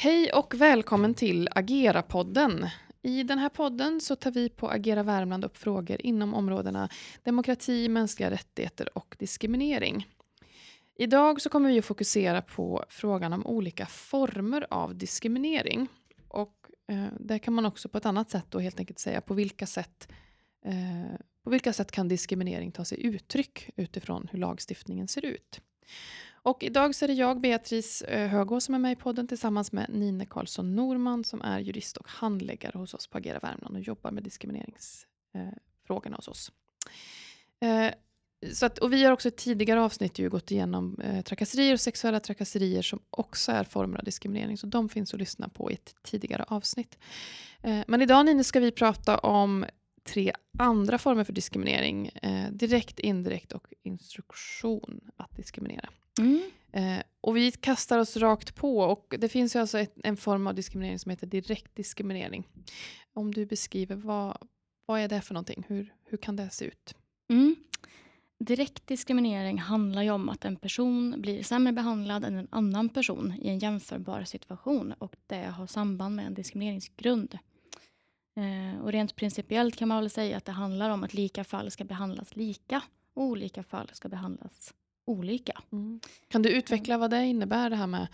Hej och välkommen till Agera-podden. I den här podden så tar vi på Agera Värmland upp frågor inom områdena demokrati, mänskliga rättigheter och diskriminering. Idag så kommer vi att fokusera på frågan om olika former av diskriminering. Och eh, där kan man också på ett annat sätt då helt enkelt säga på vilka sätt eh, på vilka sätt kan diskriminering ta sig uttryck utifrån hur lagstiftningen ser ut. Och idag så är det jag, Beatrice eh, Högå, som är med i podden tillsammans med Nine Karlsson Norman som är jurist och handläggare hos oss på Agera Värmland och jobbar med diskrimineringsfrågorna eh, hos oss. Eh, så att, och vi har också i tidigare avsnitt ju gått igenom eh, trakasserier och sexuella trakasserier som också är former av diskriminering. Så de finns att lyssna på i ett tidigare avsnitt. Eh, men idag Nine ska vi prata om tre andra former för diskriminering. Eh, direkt, indirekt och instruktion att diskriminera. Mm. Eh, och vi kastar oss rakt på och det finns ju alltså ett, en form av diskriminering som heter direkt diskriminering. Om du beskriver vad, vad är det för någonting? Hur, hur kan det se ut? Mm. Direkt diskriminering handlar ju om att en person blir sämre behandlad än en annan person i en jämförbar situation och det har samband med en diskrimineringsgrund. Eh, och rent principiellt kan man väl säga att det handlar om att lika fall ska behandlas lika och olika fall ska behandlas olika. Mm. Kan du utveckla vad det innebär det här med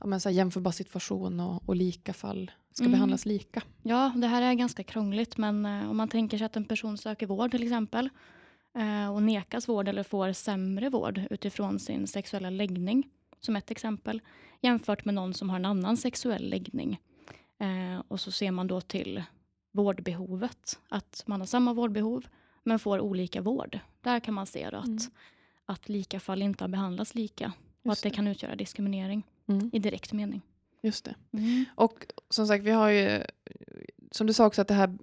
ja, men så här jämförbar situation och, och lika fall ska Mm. behandlas lika? Ja, det här är ganska krångligt men eh, om man tänker sig att en person söker vård till exempel eh, och nekas vård eller får sämre vård utifrån sin sexuella läggning som ett exempel jämfört med någon som har en annan sexuell läggning. Eh, och så ser man då till vårdbehovet, att man har samma vårdbehov men får olika vård. Där kan man se då att, Mm. Att lika fall inte har behandlats lika och Just att det det. kan utgöra diskriminering Mm. i direkt mening. Just det. Och som sagt, vi har ju, som du sa också, att det här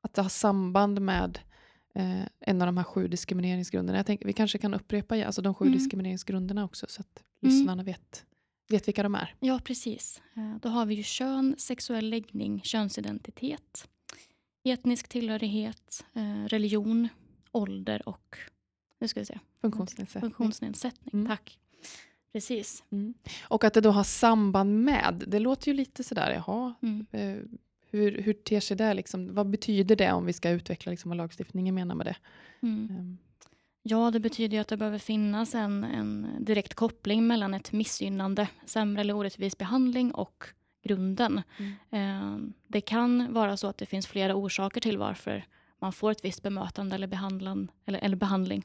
att det har samband med eh, en av de här sju diskrimineringsgrunderna. Jag tänker, vi kanske kan upprepa alltså de sju Mm. diskrimineringsgrunderna också, så att Mm. lyssnarna vet, vet vilka de är. Ja, precis. Eh, Då har vi ju kön, sexuell läggning, könsidentitet, etnisk tillhörighet, eh, religion, ålder och nu ska vi se, Funktionsnedsättning. funktionsnedsättning. Mm. Tack. Precis. Mm. Och att det då har samband med, det låter ju lite sådär, jaha, Mm. eh, hur, hur ter sig det? Liksom? Vad betyder det om vi ska utveckla liksom, vad lagstiftningen menar med det? Mm. Ehm, Ja, det betyder ju att det behöver finnas en, en direkt koppling mellan ett missgynnande, sämre eller orättvis behandling och grunden. Mm. Eh, Det kan vara så att det finns flera orsaker till varför man får ett visst bemötande eller, behandlan, eller, eller behandling.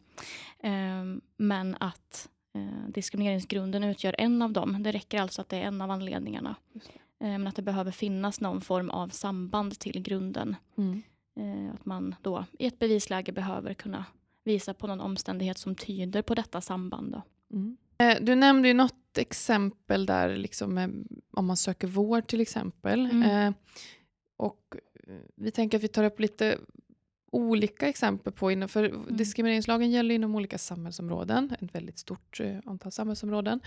Eh, Men att eh, diskrimineringsgrunden utgör en av dem. Det räcker alltså att det är en av anledningarna. Just det. Eh, Men att det behöver finnas någon form av samband till grunden. mm. Eh, Att man då i ett bevisläge behöver kunna visa på någon omständighet som tyder på detta samband. Då. Mm. Eh, Du nämnde ju något exempel där, liksom, om man söker vård till exempel. Mm. Eh, och vi tänker att vi tar upp lite olika exempel på, inom, för Mm. diskrimineringslagen gäller inom olika samhällsområden, ett väldigt stort eh, antal samhällsområden.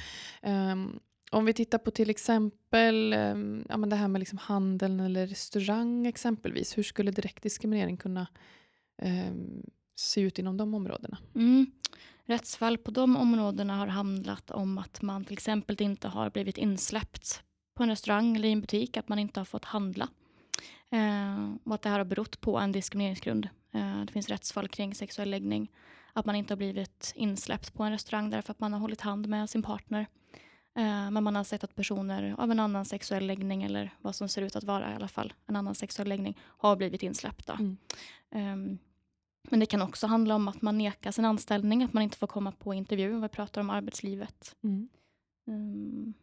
Ehm, om vi tittar på till exempel ehm, ja, men det här med liksom handeln eller restaurang exempelvis, hur skulle direkt diskriminering kunna ehm, se ut inom de områdena? Mm. Rättsfall på de områdena har handlat om att man till exempel inte har blivit insläppt på en restaurang eller i en butik, att man inte har fått handla. Eh, och att det här har berott på en diskrimineringsgrund. Eh, det finns rättsfall kring sexuell läggning. Att man inte har blivit insläppt på en restaurang därför att man har hållit hand med sin partner. Eh, men man har sett att personer av en annan sexuell läggning eller vad som ser ut att vara i alla fall en annan sexuell läggning har blivit insläppta. Mm. Ehm, men det kan också handla om att man nekas en anställning, att man inte får komma på intervju vi pratar om arbetslivet. Mm. Ehm,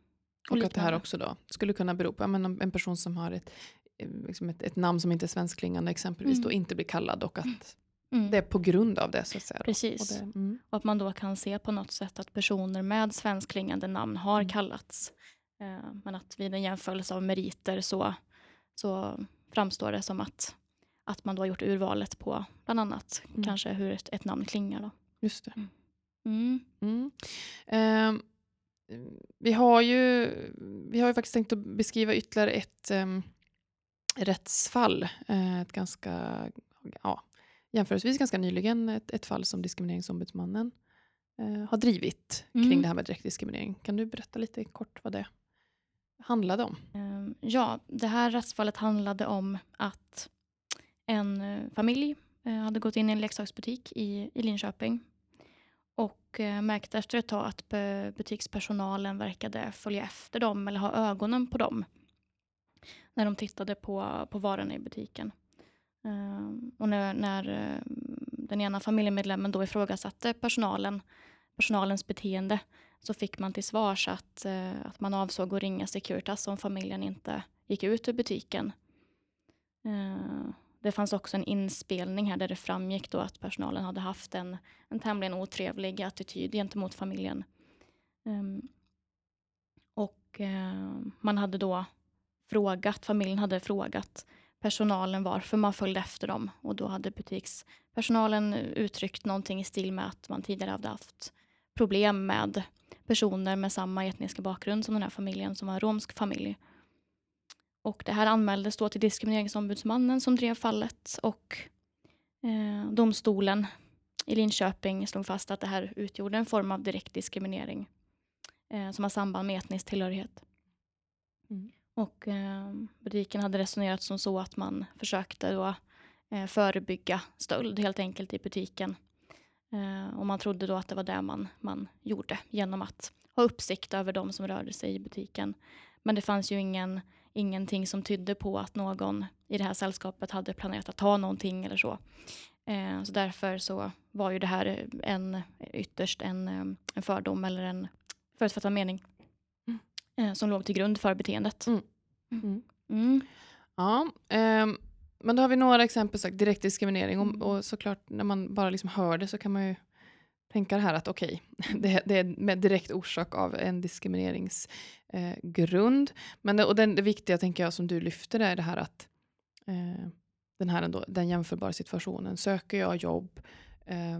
Och att det här också då skulle kunna bero på men en person som har ett, eh, liksom ett, ett namn som inte är svenskklingande exempelvis Mm. då inte blir kallad och att Mm. det är på grund av det så att säga. Precis. Och det, mm. Och att man då kan se på något sätt att personer med svenskklingande namn har Mm. kallats. Eh, men att vid en jämförelse av meriter så, så framstår det som att, att man då har gjort urvalet på bland annat Mm. kanske hur ett, ett namn klingar. Då. Just det. Ehm, vi, har ju, vi har ju faktiskt tänkt att beskriva ytterligare ett um, rättsfall. eh, ett ganska, ja, jämförelsevis ganska nyligen ett, ett fall som Diskrimineringsombudsmannen eh, har drivit kring Mm. det här med direktdiskriminering. Kan du berätta lite kort vad det handlade om? Ehm, ja, det här rättsfallet handlade om att en eh, familj eh, hade gått in i en leksaksbutik i, i Linköping och märkte efter ett tag att butikspersonalen verkade följa efter dem eller ha ögonen på dem när de tittade på, på varorna i butiken. Ehm, och när, när ehm, den ena familjemedlemmen då ifrågasatte personalen, personalens beteende så fick man till svars att, eh, att man avsåg att ringa Securitas om familjen inte gick ut ur butiken. Ehm, det fanns också en inspelning här där det framgick då att personalen hade haft en, en tämligen otrevlig attityd gentemot familjen. Um, och uh, man hade då frågat, familjen hade frågat personalen varför man följde efter dem och då hade butikspersonalen uttryckt någonting i stil med att man tidigare hade haft problem med personer med samma etniska bakgrund som den här familjen, som var en romsk familj. Och det här anmäldes då till Diskrimineringsombudsmannen som drev fallet och eh, domstolen i Linköping slog fast att det här utgjorde en form av direkt diskriminering eh, som har samband med etnisk tillhörighet. Mm. Och eh, butiken hade resonerat som så att man försökte då eh, förebygga stöld helt enkelt i butiken Eh, och man trodde då att det var det man, man gjorde genom att ha uppsikt över de som rörde sig i butiken. Men det fanns ju ingen, ingenting som tydde på att någon i det här sällskapet hade planerat att ta någonting eller så. Eh, så därför så var ju det här en, ytterst en, ehm, en fördom eller en förutfattad mening mm eh, som låg till grund för beteendet. Mm. Mm. mm. Ja, um men då har vi några exempel, så direkt diskriminering. Och, mm. och, såklart när man bara liksom hör det så kan man ju tänka det här att okej, okay, det, det, är med direkt orsak av en diskrimineringsgrund. Eh, Men det, och den, det viktiga tänker jag som du lyfter är det här att eh, den här ändå, den jämförbara situationen. Söker jag jobb eh,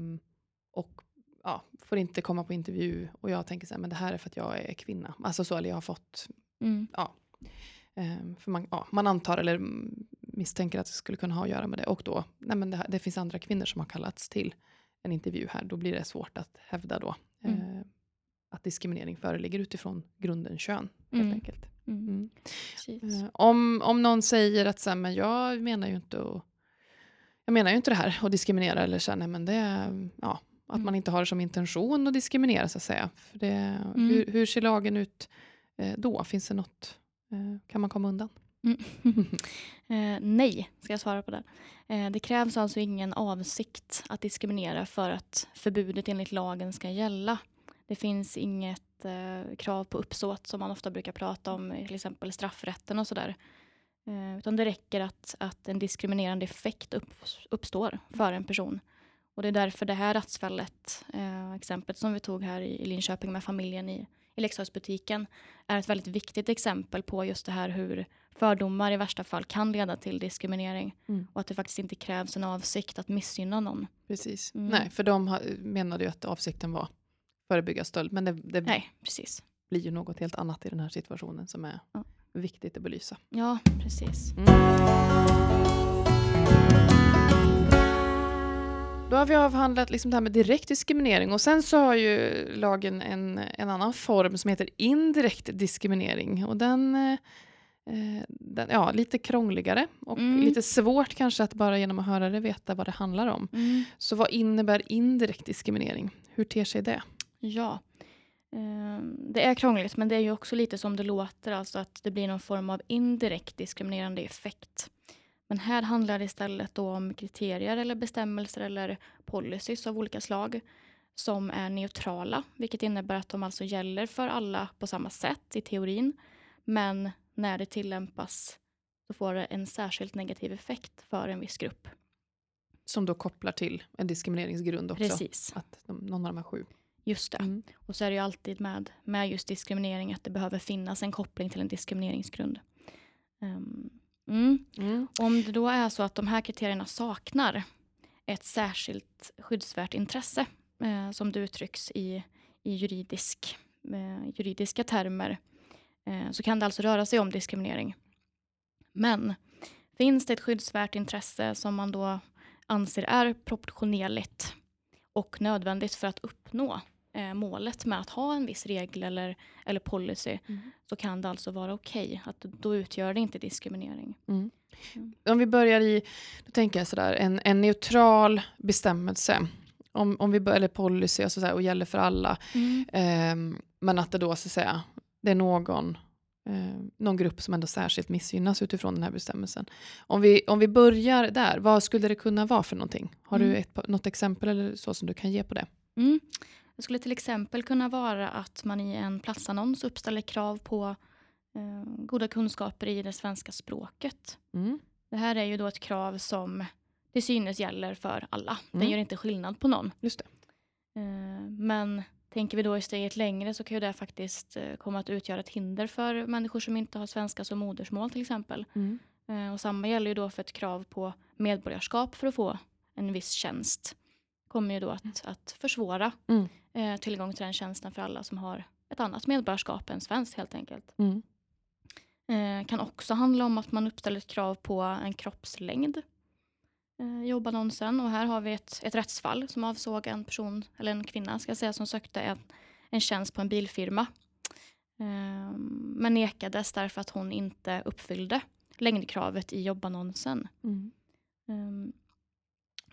och ja, får inte komma på intervju och jag tänker så här, men det här är för att jag är kvinna. Alltså så, eller jag har fått, mm. ja. Um, för man, ja, man antar eller misstänker att det skulle kunna ha att göra med det. Och då, nej men det, det finns andra kvinnor som har kallats till en intervju här. Då blir det svårt att hävda då mm. eh, att diskriminering föreligger utifrån grunden kön. Helt mm. enkelt. Mm. mm. Eh, om, om någon säger att så här, men jag menar ju inte att, jag menar ju inte det här att diskriminera eller så här, nej men det, ja, att mm. man inte har som intention att diskriminera så att säga. För det, mm. hur, hur ser lagen ut eh, då? Finns det något, eh, kan man komma undan? Mm. eh, nej, ska jag svara på det. Eh, det krävs alltså ingen avsikt att diskriminera för att förbudet enligt lagen ska gälla. Det finns inget eh, krav på uppsåt som man ofta brukar prata om till exempel straffrätten och sådär. Eh, utan det räcker att, att en diskriminerande effekt upp, uppstår för en person. Och det är därför det här rättsfallet, eh, exemplet som vi tog här i, Linköping med familjen i, i leksaksbutiken, är ett väldigt viktigt exempel på just det här hur fördomar i värsta fall kan leda till diskriminering. Mm. Och att det faktiskt inte krävs en avsikt att missgynna någon. Precis. Mm. Nej, för de menade ju att avsikten var förebygga stöld. Men det, det Nej, precis. blir ju något helt annat i den här situationen som är ja. viktigt att belysa. Ja, precis. Mm. Då har vi avhandlat liksom det här med direkt diskriminering och sen så har ju lagen en, en annan form som heter indirekt diskriminering och den eh, eh, den, ja, lite krångligare och mm. lite svårt kanske att bara genom att höra det veta vad det handlar om. Mm. Så vad innebär indirekt diskriminering? Hur ter sig det? Ja, eh, det är krångligt men det är ju också lite som det låter, alltså att det blir någon form av indirekt diskriminerande effekt. Men här handlar det istället om kriterier eller bestämmelser eller policies av olika slag som är neutrala, vilket innebär att de alltså gäller för alla på samma sätt i teorin, men när det tillämpas så får det en särskilt negativ effekt för en viss grupp. Som då kopplar till en diskrimineringsgrund också? Precis. Att de, någon av de här sju. Just det. Mm. Och så är det ju alltid med, med just diskriminering att det behöver finnas en koppling till en diskrimineringsgrund. Um, mm. Mm. Om det då är så att de här kriterierna saknar ett särskilt skyddsvärt intresse eh, som det uttrycks i, i juridisk, eh, juridiska termer Eh, så kan det alltså röra sig om diskriminering. Men finns det ett skyddsvärt intresse som man då anser är proportionerligt och nödvändigt för att uppnå eh, målet med att ha en viss regel eller, eller policy Mm. så kan det alltså vara okej. att Då utgör det inte diskriminering. Mm. Mm. Om vi börjar i, då tänker jag sådär, en, en neutral bestämmelse. Om, om vi bör, eller policy alltså såhär, och gäller för alla. Ehm, men att det då så att säga, det är någon, eh, någon grupp som ändå särskilt missgynnas utifrån den här bestämmelsen. Om vi, om vi börjar där, vad skulle det kunna vara för någonting? Har du Mm. ett, pa- något exempel eller så som du kan ge på det? Mm. Det skulle till exempel kunna vara att man i en platsannons uppställer krav på eh, goda kunskaper i det svenska språket. Mm. Det här är ju då ett krav som till synes gäller för alla. Den Mm. gör inte skillnad på någon. Just det. Eh, Men tänker vi då i steget längre så kan ju det faktiskt eh, komma att utgöra ett hinder för människor som inte har svenska som modersmål till exempel. Mm. Eh, Och samma gäller ju då för ett krav på medborgarskap för att få en viss tjänst. kommer ju då att, att försvåra Mm. Eh, tillgång till den tjänsten för alla som har ett annat medborgarskap än svenskt helt enkelt. Mm. Eh, kan också handla om att man uppställer ett krav på en kroppslängd eh, i jobbannonsen. Och här har vi ett, ett rättsfall som avsåg en person, eller en kvinna ska jag säga, som sökte en, en tjänst på en bilfirma. Eh, men nekades därför att hon inte uppfyllde längdkravet i jobbannonsen. Mm. Um,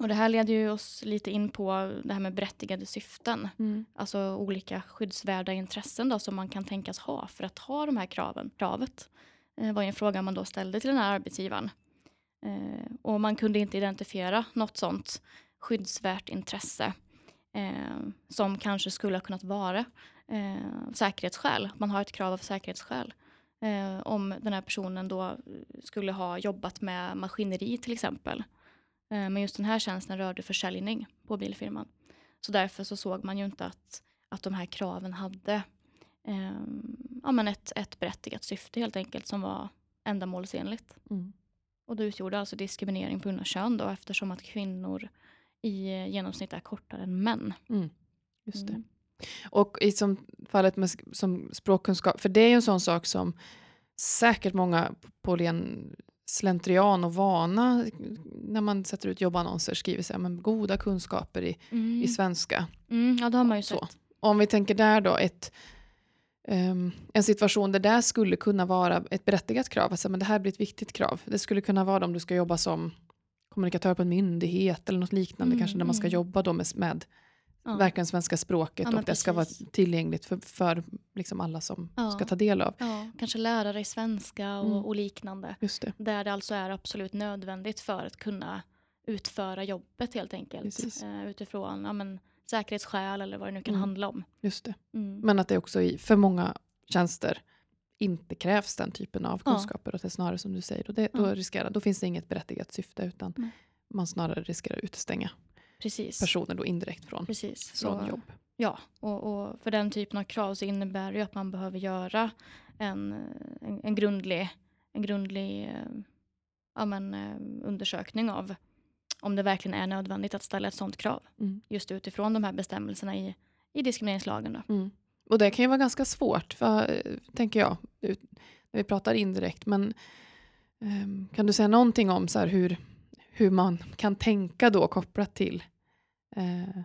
och det här leder ju oss lite in på det här med berättigade syften. Mm. Alltså olika skyddsvärda intressen då, som man kan tänkas ha för att ha de här kraven. Kravet eh, var ju en fråga man då ställde till den här arbetsgivaren. Eh, och man kunde inte identifiera något sånt skyddsvärt intresse eh, som kanske skulle ha kunnat vara eh, säkerhetsskäl. Man har ett krav av säkerhetsskäl. Eh, om den här personen då skulle ha jobbat med maskineri till exempel. Eh, men just den här tjänsten rörde försäljning på bilfirman. Så därför så såg man ju inte att, att de här kraven hade eh, ja, men ett, ett berättigat syfte helt enkelt som var ändamålsenligt. Mm. Och det utgjorde alltså diskriminering på grund av kön då eftersom att kvinnor i genomsnitt är kortare än män. Mm. Just det. Mm. Och i som fallet med som språkkunskap, för det är ju en sån sak som säkert många på ren slentrian och vana när man sätter ut jobbannonser skriver så här, men goda kunskaper i, Mm. i svenska. Mm, ja, det har man ju Så. sett. Om vi tänker där då, ett, ehm, en situation där det skulle kunna vara ett berättigat krav, alltså, men det här blir ett viktigt krav. Det skulle kunna vara om du ska jobba som kommunikatör på en myndighet eller något liknande, Mm, kanske där man ska mm. jobba då med, med Ja. verkligen svenska språket Ja, och men det ska vara precis. tillgängligt för, för liksom alla som Ja. ska ta del av. Ja, kanske lärare i svenska och, Mm. och liknande. Det. Där det alltså är absolut nödvändigt för att kunna utföra jobbet helt enkelt. Precis. Eh, utifrån ja, men, säkerhetsskäl eller vad det nu kan Mm. handla om. Just det. Mm. Men att det också i för många tjänster inte krävs den typen av Ja. kunskaper. Och det snarare som du säger, och det, då, Ja. riskerar, då finns det inget berättigat syfte utan Nej. man snarare riskerar att utestänga Precis. personer då indirekt från, Precis. från Så- jobb. Ja, och, och för den typen av krav så innebär det att man behöver göra en, en, en grundlig, en grundlig eh, ja, men, eh, undersökning av om det verkligen är nödvändigt att ställa ett sådant krav. Mm. Just utifrån de här bestämmelserna i, i diskrimineringslagen. Då. Mm. Och det kan ju vara ganska svårt, för, eh, tänker jag, ut- när vi pratar indirekt. Men ehm, kan du säga någonting om så hur, hur man kan tänka då kopplat till eh,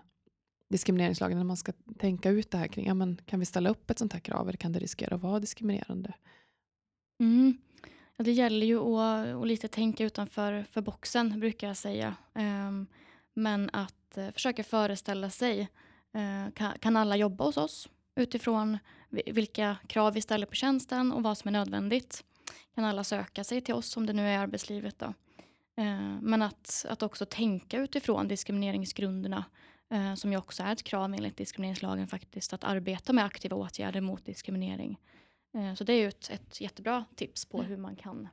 diskrimineringslagen, när man ska tänka ut det här kring, ja, men kan vi ställa upp ett sånt här krav eller kan det riskera att vara diskriminerande? Mm. Ja, det gäller ju att, att lite tänka utanför för boxen brukar jag säga. Um, men att uh, försöka föreställa sig, eh, uh, kan, kan alla jobba hos oss utifrån vilka krav vi ställer på tjänsten och vad som är nödvändigt? Kan alla söka sig till oss om det nu är arbetslivet då? Eh, men att, att också tänka utifrån diskrimineringsgrunderna eh, som ju också är ett krav enligt diskrimineringslagen faktiskt att arbeta med aktiva åtgärder mot diskriminering. Eh, Så det är ju ett, ett jättebra tips på Mm. hur man kan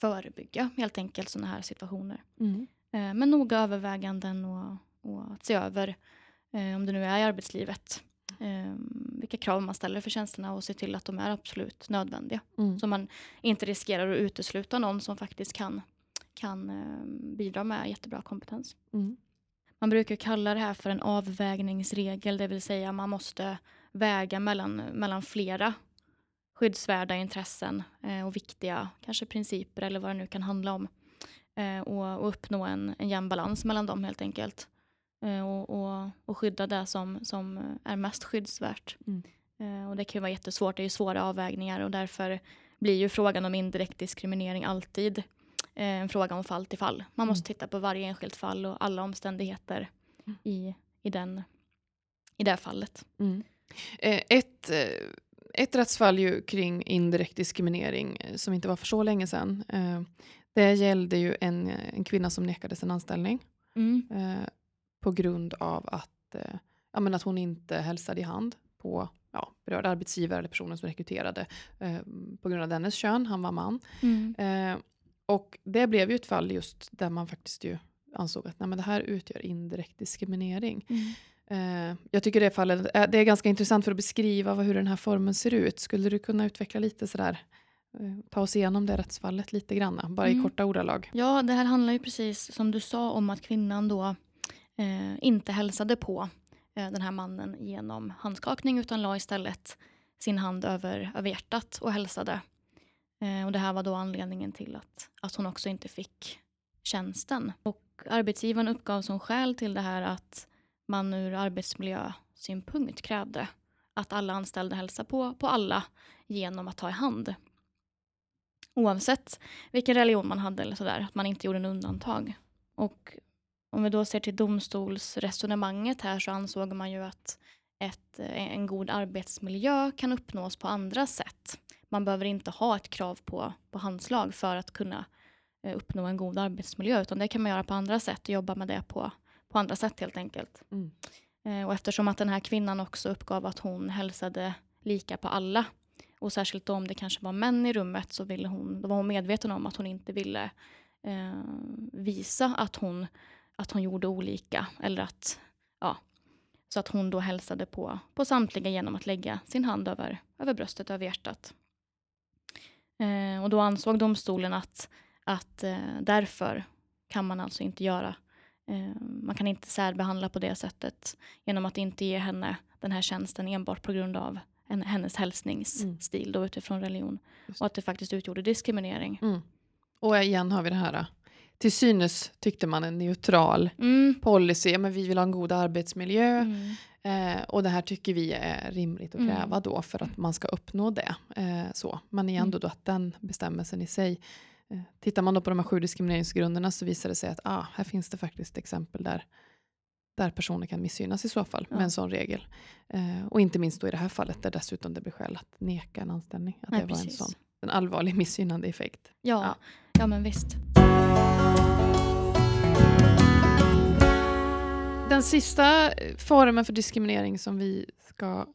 förebygga helt enkelt sådana här situationer. Mm. Men noga överväganden och, och att se över om det nu är i arbetslivet. Vilka krav man ställer för tjänsterna och se till att de är absolut nödvändiga. Mm. Så man inte riskerar att utesluta någon som faktiskt kan, kan eh, bidra med jättebra kompetens. Mm. Man brukar kalla det här för en avvägningsregel, det vill säga man måste väga mellan, mellan flera skyddsvärda intressen eh, och viktiga kanske principer eller vad det nu kan handla om. Eh, och, och uppnå en, en jämn balans mellan dem helt enkelt. och, och, och skydda det som, som är mest skyddsvärt. Mm. Och det kan ju vara jättesvårt, det är ju svåra avvägningar och därför blir ju frågan om indirekt diskriminering alltid en fråga om fall till fall. Man måste Mm. titta på varje enskilt fall och alla omständigheter Mm. i, i, den, i det fallet. Mm. Eh, ett, eh, ett rättsfall ju kring indirekt diskriminering eh, som inte var för så länge sedan. Eh, det gällde ju en, en kvinna som nekades en anställning Mm. eh, på grund av att, eh, ja, men att hon inte hälsade i hand på ja, berörd arbetsgivare eller personen som rekryterade eh, på grund av dennes kön, han var man. Mm. Eh, och det blev ju ett fall just där man faktiskt ju ansåg att nej, men det här utgör indirekt diskriminering. Mm. Eh, jag tycker det fallet är, det är ganska intressant för att beskriva vad, hur den här formen ser ut. Skulle du kunna utveckla lite sådär, eh, ta oss igenom det rättsfallet lite grann, bara i Mm. korta ordalag. Ja, det här handlar ju precis som du sa om att kvinnan då eh, inte hälsade på eh, den här mannen genom handskakning utan la istället sin hand över, över hjärtat och hälsade. Eh, och det här var då anledningen till att, att hon också inte fick tjänsten. Och arbetsgivaren uppgav som skäl till det här att man ur arbetsmiljösynpunkt krävde att alla anställda hälsar på, på alla genom att ta i hand. Oavsett vilken religion man hade eller sådär, att man inte gjorde en undantag. Och om vi då ser till domstolsresonemanget här så ansåg man ju att ett, en god arbetsmiljö kan uppnås på andra sätt. Man behöver inte ha ett krav på, på handslag för att kunna eh, uppnå en god arbetsmiljö, utan det kan man göra på andra sätt och jobba med det på, på andra sätt helt enkelt. Mm. Eh, och eftersom att den här kvinnan också uppgav att hon hälsade lika på alla och särskilt om det kanske var män i rummet så ville hon, då var hon medveten om att hon inte ville eh, visa att hon, att hon gjorde olika eller att, ja, så att hon då hälsade på, på samtliga genom att lägga sin hand över, över bröstet, över hjärtat. Eh, och då ansåg domstolen att, att eh, därför kan man alltså inte göra Eh, man kan inte särbehandla på det sättet genom att inte ge henne den här tjänsten enbart på grund av en, hennes hälsningsstil då utifrån religion. Och att det faktiskt utgjorde diskriminering. Mm. Och igen har vi det här, till synes tyckte man en neutral Mm. policy, men vi vill ha en god arbetsmiljö Mm. eh, och det här tycker vi är rimligt att Mm. kräva då för att man ska uppnå det. Eh, så. Men igen då, Mm. då att den bestämmelsen i sig, eh, tittar man då på de här sju diskrimineringsgrunderna så visar det sig att ah, här finns det faktiskt exempel där, där personer kan missgynnas i så fall Ja. med en sån regel. Eh, och inte minst då i det här fallet där dessutom det blir skäl att neka en anställning. Att Nej, det var en sån en allvarlig missgynnande effekt. Ja, Ja. ja. men visst. Den sista eh, formen för diskriminering som vi ska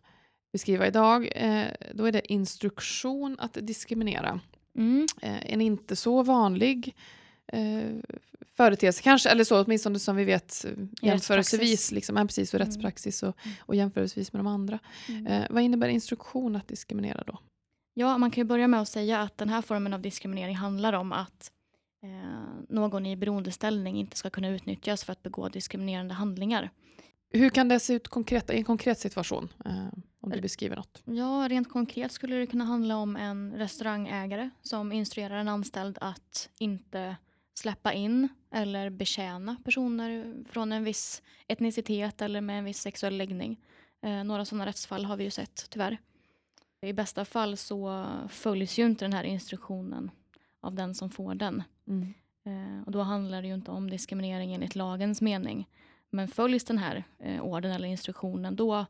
beskriva idag, eh, då är det instruktion att diskriminera. Mm. Eh, en inte så vanlig eh, företeelse, kanske, eller så åtminstone som vi vet jämförelsevis, liksom, ja, precis, och Mm. rättspraxis och, Mm. och jämförelsevis med de andra. Mm. Eh, vad innebär instruktion att diskriminera då? Ja, man kan ju börja med att säga att den här formen av diskriminering handlar om att någon i beroendeställning inte ska kunna utnyttjas för att begå diskriminerande handlingar. Hur kan det se ut konkret, i en konkret situation? Eh, om du beskriver något. Ja, rent konkret skulle det kunna handla om en restaurangägare som instruerar en anställd att inte släppa in eller betjäna personer från en viss etnicitet eller med en viss sexuell läggning. Eh, några sådana rättsfall har vi ju sett tyvärr. I bästa fall så följs ju inte den här instruktionen av den som får den. Mm. Eh, och då handlar det ju inte om diskriminering enligt lagens mening. Men följs den här eh, orden eller instruktionen då,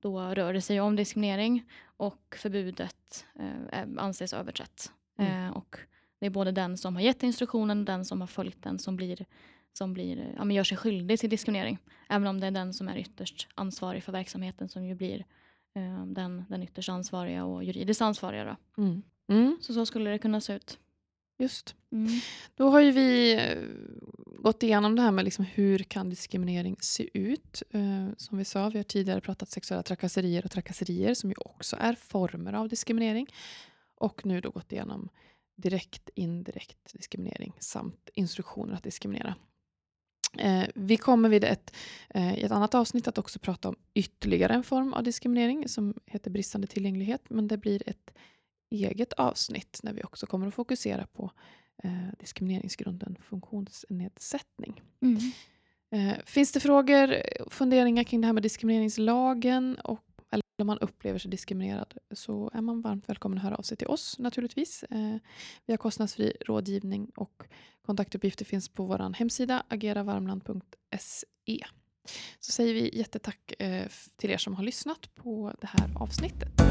då rör det sig om diskriminering och förbudet eh, anses överträtt. Mm. Eh, och det är både den som har gett instruktionen och den som har följt den som, blir, som blir, ja, men gör sig skyldig till diskriminering. Även om det är den som är ytterst ansvarig för verksamheten som ju blir eh, den, den ytterst ansvariga och juridiskt ansvariga. Mm. Mm. Så så skulle det kunna se ut. Just. Mm. Då har ju vi eh, gått igenom det här med liksom hur kan diskriminering se ut. Eh, som vi sa, vi har tidigare pratat sexuella trakasserier och trakasserier som ju också är former av diskriminering. Och nu då gått igenom direkt, indirekt diskriminering samt instruktioner att diskriminera. Eh, vi kommer vid ett, eh, i ett annat avsnitt att också prata om ytterligare en form av diskriminering som heter bristande tillgänglighet. Men det blir ett eget avsnitt när vi också kommer att fokusera på eh, diskrimineringsgrunden funktionsnedsättning. Mm. Eh, finns det frågor och funderingar kring det här med diskrimineringslagen och eller om man upplever sig diskriminerad så är man varmt välkommen att höra av sig till oss naturligtvis. Eh, vi har kostnadsfri rådgivning och kontaktuppgifter finns på vår hemsida ageravarmland.se. Så säger vi jättetack eh, till er som har lyssnat på det här avsnittet.